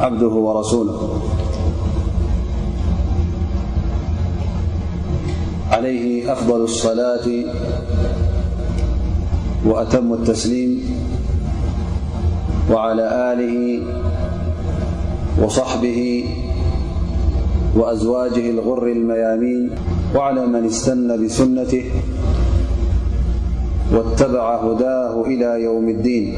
عبده ورسوله عليه أفضل الصلاة وأتم التسليم وعلى آله وصحبه وأزواجه الغر الميامين وعلى من استن بسنته واتبع هداه إلى يوم الدين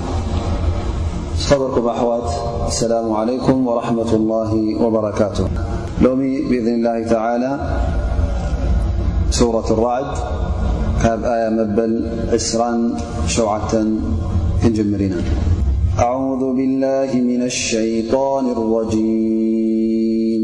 ዝኸበርኩም ኣሕዋት ኣሰላሙ ዓለይኩም ወረሕመት ላሂ ወበረካቱ ሎሚ ብእዝኒ ላሂ ተላ ሱረት ራዕድ ካብ ኣያ መበል 2ሸተ ክንጅምር ኢና ኣذ ብላ ምና ሸይጣን ረጂም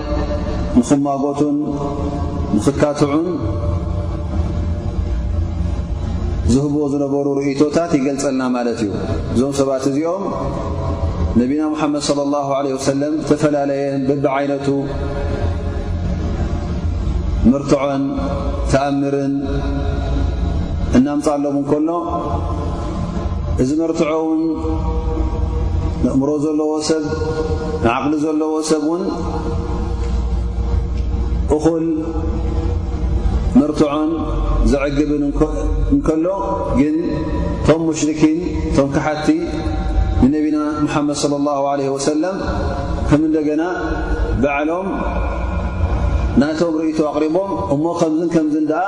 ንክማጎቱን ንክካትዑን ዝህብዎ ዝነበሩ ርእቶታት ይገልጸልና ማለት እዩ እዞም ሰባት እዚኦም ነቢና ሙሓመድ صለ ላሁ ለ ወሰለም ዝተፈላለየን ብብዓይነቱ መርትዖን ተኣምርን እናምፃሎም እንከሎ እዚ መርትዖ ውን ንእምሮ ዘለዎ ሰብ ንዓቕሊ ዘለዎ ሰብ ውን እኹል መርትዖን ዘዕግብን እንከሎ ግን እቶም ሙሽርኪን እቶም ክሓቲ ንነቢና ሙሓመድ صለ ላሁ ለ ወሰለም ከም እንደገና ባዕሎም ናቶም ርእቶ ኣቕሪቦም እሞ ከምዝን ከምዝን ደኣ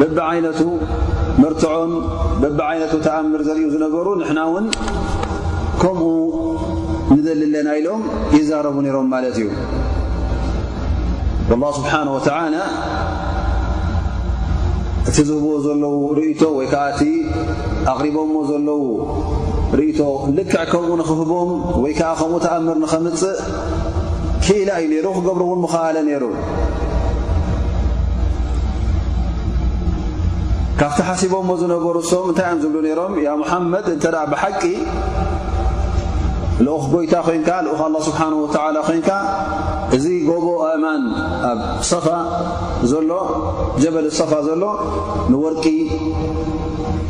በብዓይነቱ መርትዖን በብዓይነቱ ተኣምር ዘርእዩ ዝነበሩ ንሕና እውን ከምኡ ንደሊ ኣለና ኢሎም ይዛረቡ ነይሮም ማለት እዩ ላ ስብሓን ወተላ እቲ ዝህብዎ ዘለዉ ርእቶ ወይ ከዓ እቲ ኣቕሪቦሞ ዘለዉ ርእቶ ልክዕ ከምኡ ንኽህቦም ወይ ከዓ ከምኡ ተኣምር ንኸምፅእ ክኢላ እዩ ነይሩ ክገብሩ እውን ምኸኣለ ነይሩ ካብቲ ሓሲቦሞ ዝነበሩ ሶም እንታይ እዮም ዝብሉ ነይሮም ያ ሙሓመድ እንተ ብሓቂ ልኡኽ ጎይታ ኮንካ ልኡኽ ኣላ ስብሓን ወተላ ኮንካ እዚ ጎቦ ኣእማን ኣብ ሰፋ ዘሎ ጀበል ሰፋ ዘሎ ንወርቂ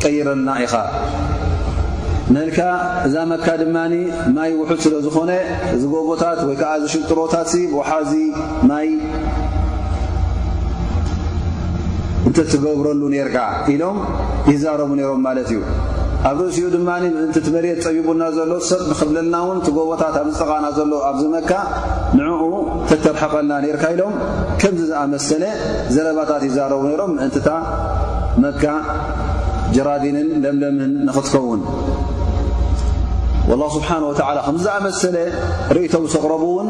ቀይረልና ኢኻ ንልካ እዛ መካ ድማ ማይ ውሑድ ስለ ዝኾነ እዚ ጎቦታት ወይ ከዓ እዚ ሽንጥሮታት ብውሓዚ ማይ እንተትገብረሉ ኔርካ ኢሎም ይዛረቡ ነይሮም ማለት እዩ። ኣብ ርእሲኡ ድማ ምእንቲ እቲ መሬት ጸቢቡና ዘሎ ሰብ ንክብለልና እውን እቲ ጎቦታት ኣብ ዝጠቓና ዘሎ ኣብ ዘመካ ንዕኡ ተተርሕቐልና ነርካ ኢሎም ከምዚ ዝኣመሰለ ዘረባታት ይዛረቡ ነይሮም ምእንቲ እታ መካ ጀራዲንን ለምለምን ንክትከውን ላ ስብሓን ወተላ ከምዚ ዝኣመሰለ ርእቶ ምስ ኣቕረቡ እውን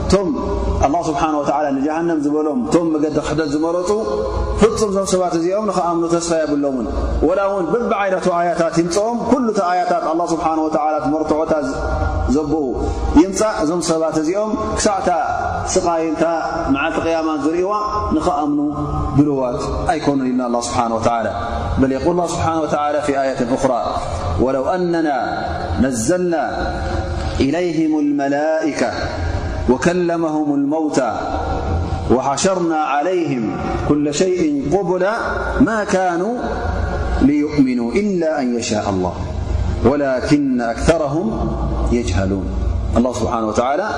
እቶም ኣላ ስብሓን ወተዓላ ንጀሃንም ዝበሎም እቶም መገዲ ክሕደት ዝመረፁ ፍፁም እዞም ሰባት እዚኦም ንክኣምኑ ተስፋ የብሎምን ወላ እውን በብዓይነቱ ኣያታት ይምፅኦም ኩሉ እቲ ኣያታት ኣላ ስብሓን ወተዓላ መርትዖታት ዘብኡ ይምፃእ እዞም ሰባት እዚኦም ክሳዕታ ስቓይንታ መዓልቲ ቅያማን ዝርእዋ ንክኣምኑ ድልዋት ኣይኮኑን ኢልና ኣላ ስብሓን ወተዓላ በል የቁል ስብሓን ወተዓላ ፊ ኣያትን እኽራ ወለው ኣነና إليهم الملائكة وكلمهم الموتى وحشرنا عليهم كل شيء قبل ما كانوا ليؤمنوا إلا أن يشاء الله ولكن أكثرهم يجهلون الله سبحانه وتعالى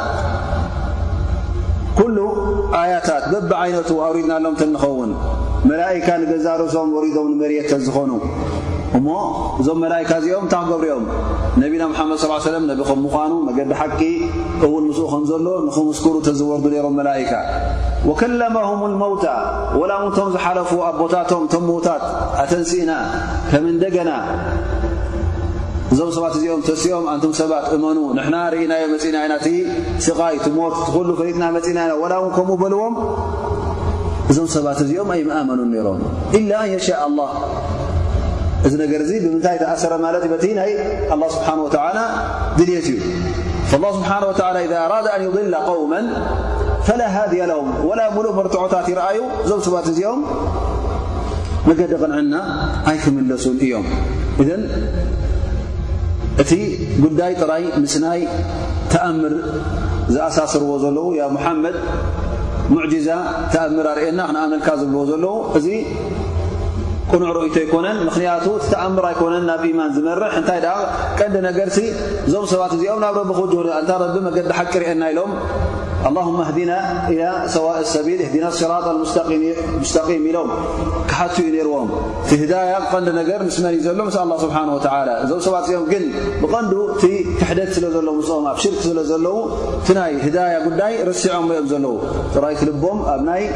كل آياتات بب عينته أوريدنا اللهم ت نخون ملائكة نجزارسم وريدم مريت خنوا እሞ እዞም መላይካ እዚኦም እንታይ ክገብሩኦም ነቢና ሙሓመድ ስ ሰለም ነቢ ከም ምዃኑ መገዲ ሓቂ እውን ምስኡ ከም ዘሎ ንክምስክሩ ተዝወርዱ ነይሮም መላይካ ወከለመሁም ልመውታ ወላ እውን እቶም ዝሓለፉ ኣቦታቶም እቶም ምዉታት ኣተንስእና ከም እንደገና እዞም ሰባት እዚኦም ተሲኦም ኣንቱም ሰባት እመኑ ንሕና ርኢናዮ መፅእና ኢና እቲ ስቓይ ትሞት ትኩሉ ፈሊጥና መፅእና ኢና ወላ እውን ከምኡ በልዎም እዞም ሰባት እዚኦም ኣይምኣመኑን ነይሮም ኢላ ኣን የሻእ ኣላ እዚ ነገር እዚ ብምንታይ ተኣሰረ ማለት እዩ በቲ ናይ ኣላ ስብሓን ወተላ ድልት እዩ ላ ስብሓን ወላ ኢዛ ኣራዳ ኣን ይضላ قውመ ፈላ ሃድያ ለውም ወላ ሙሉእ መርትዖታት ይረኣዩ እዞም ሰባት እዚኦም መገዲ ቕንዕና ኣይክምለሱን እዮም እዘን እቲ ጉዳይ ጥራይ ምስናይ ተኣምር ዝኣሳስርዎ ዘለዉ ያ ሙሓመድ ሙዕጅዛ ተኣምር ኣርእየና ክንኣመልካ ዝብልዎ ዘለዉ እዚ ቅኑዕ ርእይቶ ኣይኮነን ምኽንያቱ እቲ ተኣምር ኣይኮነን ናብ ኢማን ዝመርሕ እንታይ ደኣ ቀንዲ ነገርሲ እዞም ሰባት እዚኦም ናብ ረቢ ክውጅሁ ኣንታ ረቢ መገዲ ሓቂ ርእየና ኢሎም ኣላሁማ ህዲና ኢላ ሰዋእ ሰቢል ህዲና ስራጣ ሙስተቂም ኢሎም ክሓቱ እዩ ነይርዎም እቲ ህዳያ ቀንዲ ነገር ምስ መን እዩ ዘሎ ምስ ኣላ ስብሓን ወተዓላ እዞም ሰባት እዚኦም ግን ብቐንዱ እቲ ክሕደት ስለ ዘሎ ምስኦም ኣብ ሽርክ ስለ ዘለዉ እቲ ናይ ህዳያ ጉዳይ ረሲዖም እዮም ዘለዉ ጥራይ ክልቦም ኣብ ናይ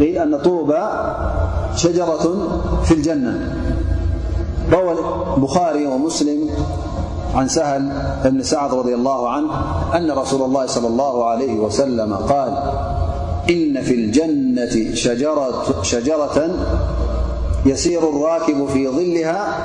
ألأن طوبى شجرة في الجنة روى البخاري ومسلم عن سهل بن سعد رضي الله عنه أن رسول الله صلى الله عليه وسلم -قال إن في الجنة شجرة يسير الراكب في ظلها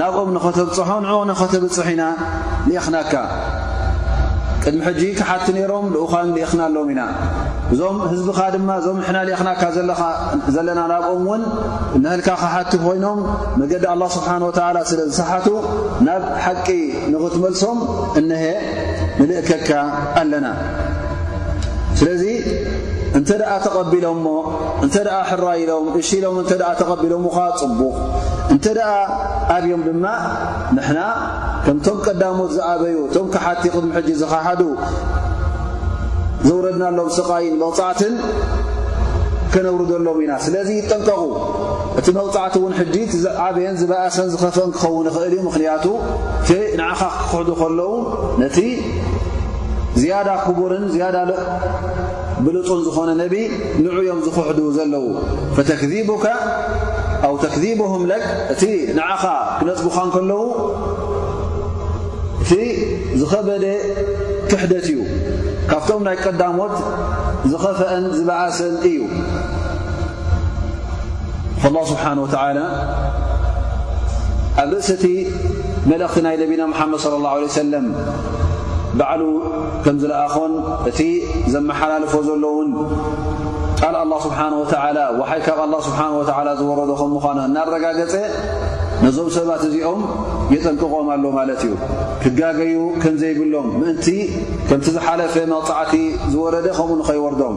ናብኦም ንኸተብጽሖ ንዕኡ ንኸተብጽሕ ኢና ልኢኽናካ ቅድሚ ሕጂ ክሓቲ ነይሮም ልኡኻን ልኢኽና ኣሎም ኢና እዞም ህዝብኻ ድማ እዞም ንሕና ልኢኽናካ ዘለና ናብኦም እውን ንህልካ ክሓቲ ኮይኖም መገዲ ኣላ ስብሓን ወተላ ስለ ዝሰሓቱ ናብ ሓቂ ንኽትመልሶም እነሀ ንልእከካ ኣለና ስለዚ እንተ ደኣ ተቐቢሎሞ እንተ ደኣ ሕራይ ኢሎም እሺ ኢሎም እንተ ደኣ ተቐቢሎምኻ ጽቡቕ እንተ ደኣ ኣብዮም ድማ ንሕና ከምቶም ቀዳሞት ዝኣበዩ እቶም ክሓቲ ቅድሚ ሕጂ ዝኸሓዱ ዘውረድናሎም ስቓይን መቕጻዕትን ከነውርደሎም ኢና ስለዚ ይጠንቀቑ እቲ መቕጻዕቲ እውን ሕጂ እቲ ዝዓበየን ዝበእሰን ዝኸፍእን ክኸውን ይኽእል እዩ ምኽንያቱ እቲ ንዓኻ ክክሕዱ ከለዉ ነቲ ዝያዳ ክቡርን ዝያዳ ብሉጹን ዝኾነ ነቢ ንዑ እዮም ዝኽሕዱ ዘለዉ ፈተክዚቡካ ኣው ተክዚቡሁም ለክ እቲ ንዓኻ ክነጽጉኻ እንከለዉ እቲ ዝኸበደ ክሕደት እዩ ካብቶም ናይ ቀዳሞት ዝኸፈአን ዝበኣሰን እዩ ላ ስብሓን ወተላ ኣብ ርእሲ እቲ መልእኽቲ ናይ ነቢና ሙሓመድ ለ ላه ለ ሰለም ባዕሉ ከም ዝለኣኾን እቲ ዘመሓላልፎ ዘሎ እውን ቃል ኣላ ስብሓን ወተዓላ ወሓይ ካብ ኣላ ስብሓን ወተዓላ ዝወረዶ ከም ምዃኑ እናረጋገፀ ነዞም ሰባት እዚኦም የጠንቅቖም ኣሎ ማለት እዩ ክጋገዩ ከም ዘይብሎም ምእንቲ ከምቲ ዝሓለፈ መቕፃዕቲ ዝወረደ ከምኡ ንኸይወርዶም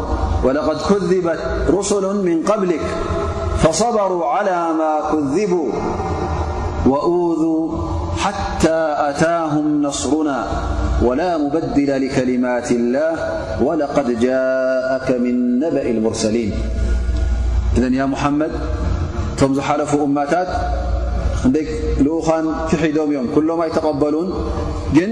ولقد كذبت رسل من قبلك فصبروا على ما كذبوا وأوذوا حتى أتاهم نصرنا ولا مبدل لكلمات الله ولقد جاءك من نبأ المرسلين إذ يا محمد مزحلفو أما እ ኡኻን ፍሒዶም እዮም ሎም ኣይቀበሉን ግን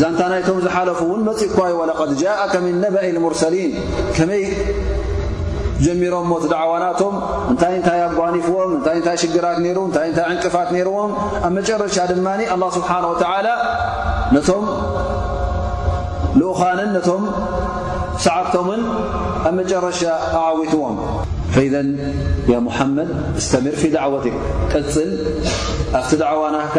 ዛንታ ናይቶም ዝሓለፉ እውን መፅእኳ ዩ ወለቐድ ጃእከ ምን ነበኢ ልሙርሰሊን ከመይ ጀሚሮም ሞት ዳዕዋ ናቶም እንታይ እንታይ ኣጓኒፍዎም እንታይ እንታይ ሽግራት ነይሩ እንታይ እንታይ ዕንቅፋት ነይርዎም ኣብ መጨረሻ ድማ ኣላ ስብሓን ወተዓላ ነቶም ልኡኻንን ነቶም ሰዓብቶምን ኣብ መጨረሻ ኣዓዊትዎም ፈዘን ያ ሙሓመድ እስተምር ፊ ዳዕወትክ ቅፅል ኣብቲ ዳዕዋ ናህካ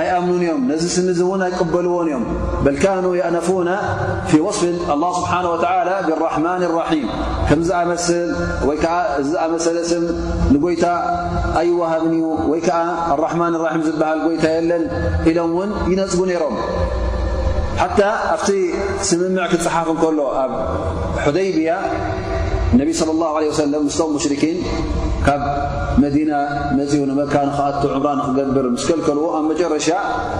ኣይኣምኑን እዮም ነዚ ስሚ እዚ እውን ኣይቅበልዎን እዮም በል ካኑ የእነፉና ፊ ወስፊ ኣላ ስብሓን ወተላ ብራሕማን ራሒም ከምዚ ዝኣመስል ወይ ከዓ እዚ ዝኣመሰለ ስም ንጎይታ ኣይወሃብን እዩ ወይ ከዓ ኣራሕማን ራሒም ዝበሃል ጎይታ የለን ኢሎም እውን ይነፅጉ ነይሮም ሓታ ኣብቲ ስምምዕ ክፅሓፍ እንከሎ ኣብ ሑደይብያ ነቢ صለ ላه ለ ወሰለም ምስቶም ሙሽርኪን ካብ መዲና መፅኡ ንመካ ንክኣቱ ዕምራ ንክገብር ምስ ከልከልዎ ኣብ መጨረሻ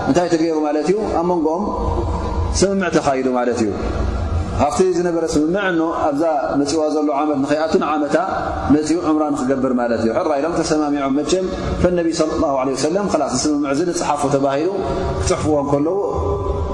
እንታይ ተገይሩ ማለት እዩ ኣብ መንጎኦም ስምምዕ ተኻይዱ ማለት እዩ ሃፍቲ ዝነበረ ስምምዕ እኖ ኣብዛ መፅዋ ዘሎ ዓመት ንኸይኣቱ ንዓመታ መፅኡ ዕምራ ንክገብር ማለት እዩ ሕራ ኢሎም ተሰማሚዖም መቸም ፈነቢ ለ ላ ለ ወሰለም ላስ ዝስምምዕ እዚ ንፅሓፉ ተባሂሉ ክፅሕፍዎ ከለዉ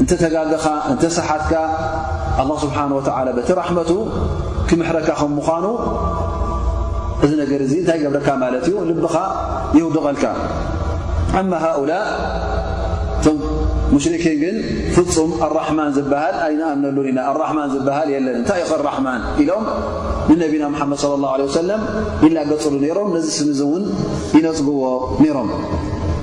እንተ ተጋገኻ እንተ ሰሓትካ ኣላ ስብሓን ወተዓላ በቲ ራሕመቱ ክምሕረካ ከም ምዃኑ እዚ ነገር እዚ እንታይ ገብረካ ማለት እዩ ልብኻ የውድቐልካ ኣማ ሃኡላ እቶም ሙሽርኪን ግን ፍፁም ኣራሕማን ዝበሃል ኣይንኣምነሉ ኢና ኣራሕማን ዝበሃል የለን እንታይ እዩ ራሕማን ኢሎም ንነቢና ሙሓመድ ለ ላ ለ ወሰለም ይላገፅሉ ነይሮም ነዚ ስም እዚ እውን ይነፅግዎ ነይሮም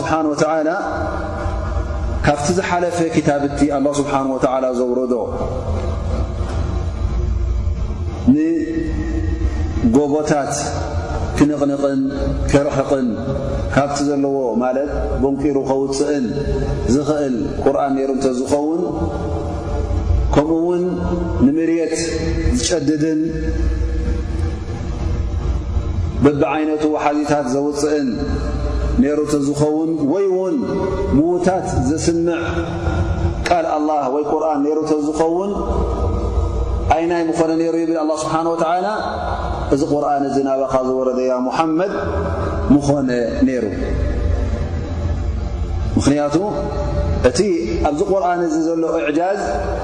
ስብሓን ወተዓላ ካብቲ ዝሓለፈ ክታብቲ ኣላ ስብሓን ወተዓላ ዘውረዶ ንጎቦታት ክንቕንቕን ከርሕቕን ካብቲ ዘለዎ ማለት ቦንቂሩ ከውፅእን ዝኽእል ቁርን ነይሩ እንተ ዝኸውን ከምኡ ውን ንምርት ዝጨድድን በብዓይነቱ ወሓዚታት ዘውጽእን ነሩ ተዝኸውን ወይ ውን ምዉታት ዘስምዕ ቃል ኣላ ወይ ቁርን ነሩ ተዝኸውን ኣይናይ ምኾነ ነሩ ይብል ኣላ ስብሓን ወተላ እዚ ቁርን እዚ ናባኻ ዝወረደያ ሙሓመድ ምኾነ ነይሩ ምኽንያቱ እቲ ኣብዚ ቁርን እዚ ዘሎ እዕጃዝ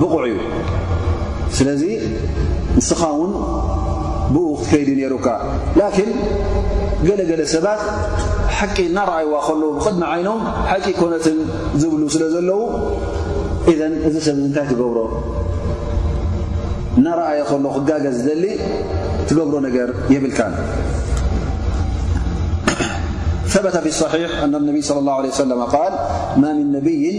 ብቑዕ እዩ ስለዚ ንስኻ ውን ብኡ ክትከይድ እዩ ነይሩካ ላኪን ገለገለ ሰባት ሓቂ እናረኣይዋ ከለዉ ብቕድሚ ዓይኖም ሓቂ ኮነትን ዝብሉ ስለ ዘለዉ እዘን እዚ ሰብ እዚ እንታይ ትገብሮ እናረኣየ ከሎ ክጋገ ዝደሊ ትገብሮ ነገር የብልካን ثበተ ፊ صሒሕ ኣነ ነቢይ صለ ላه ለ ሰለ ቃል ማ ምን ነብይን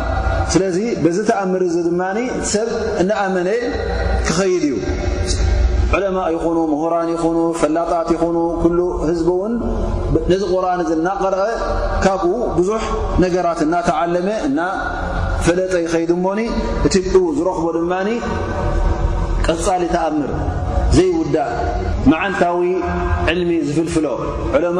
ስለዚ በዚ ተኣምር እዚ ድማ ሰብ እናኣመነ ክኸይድ እዩ ዕለማእ ይኹኑ ምሁራን ይኹኑ ፈላጣት ይኹኑ ኩሉ ህዝቢ እውን ነዚ ቁርን እዚ እናቐርአ ካብኡ ብዙሕ ነገራት እናተዓለመ እና ፈለጠ ይኸይድ እሞኒ እቲ ብኡ ዝረኽቦ ድማ ቀጻሊ ተኣምር ዘይውዳእ መዓልታዊ ዕልሚ ዝፍልፍሎ ዕለማ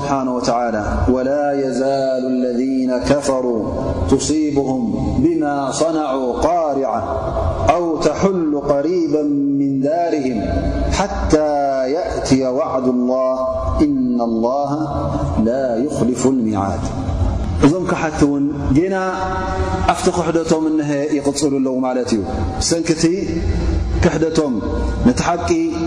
سبحانه وتعالى ولا يزال الذين كفروا تصيبهم بما صنعوا قارعة أو تحل قريبا من دارهم حتى يأتي وعد الله إن الله لا يخلف الميعاد مكت ون نا فت قحدم نه يقل لو عت سنك كم نت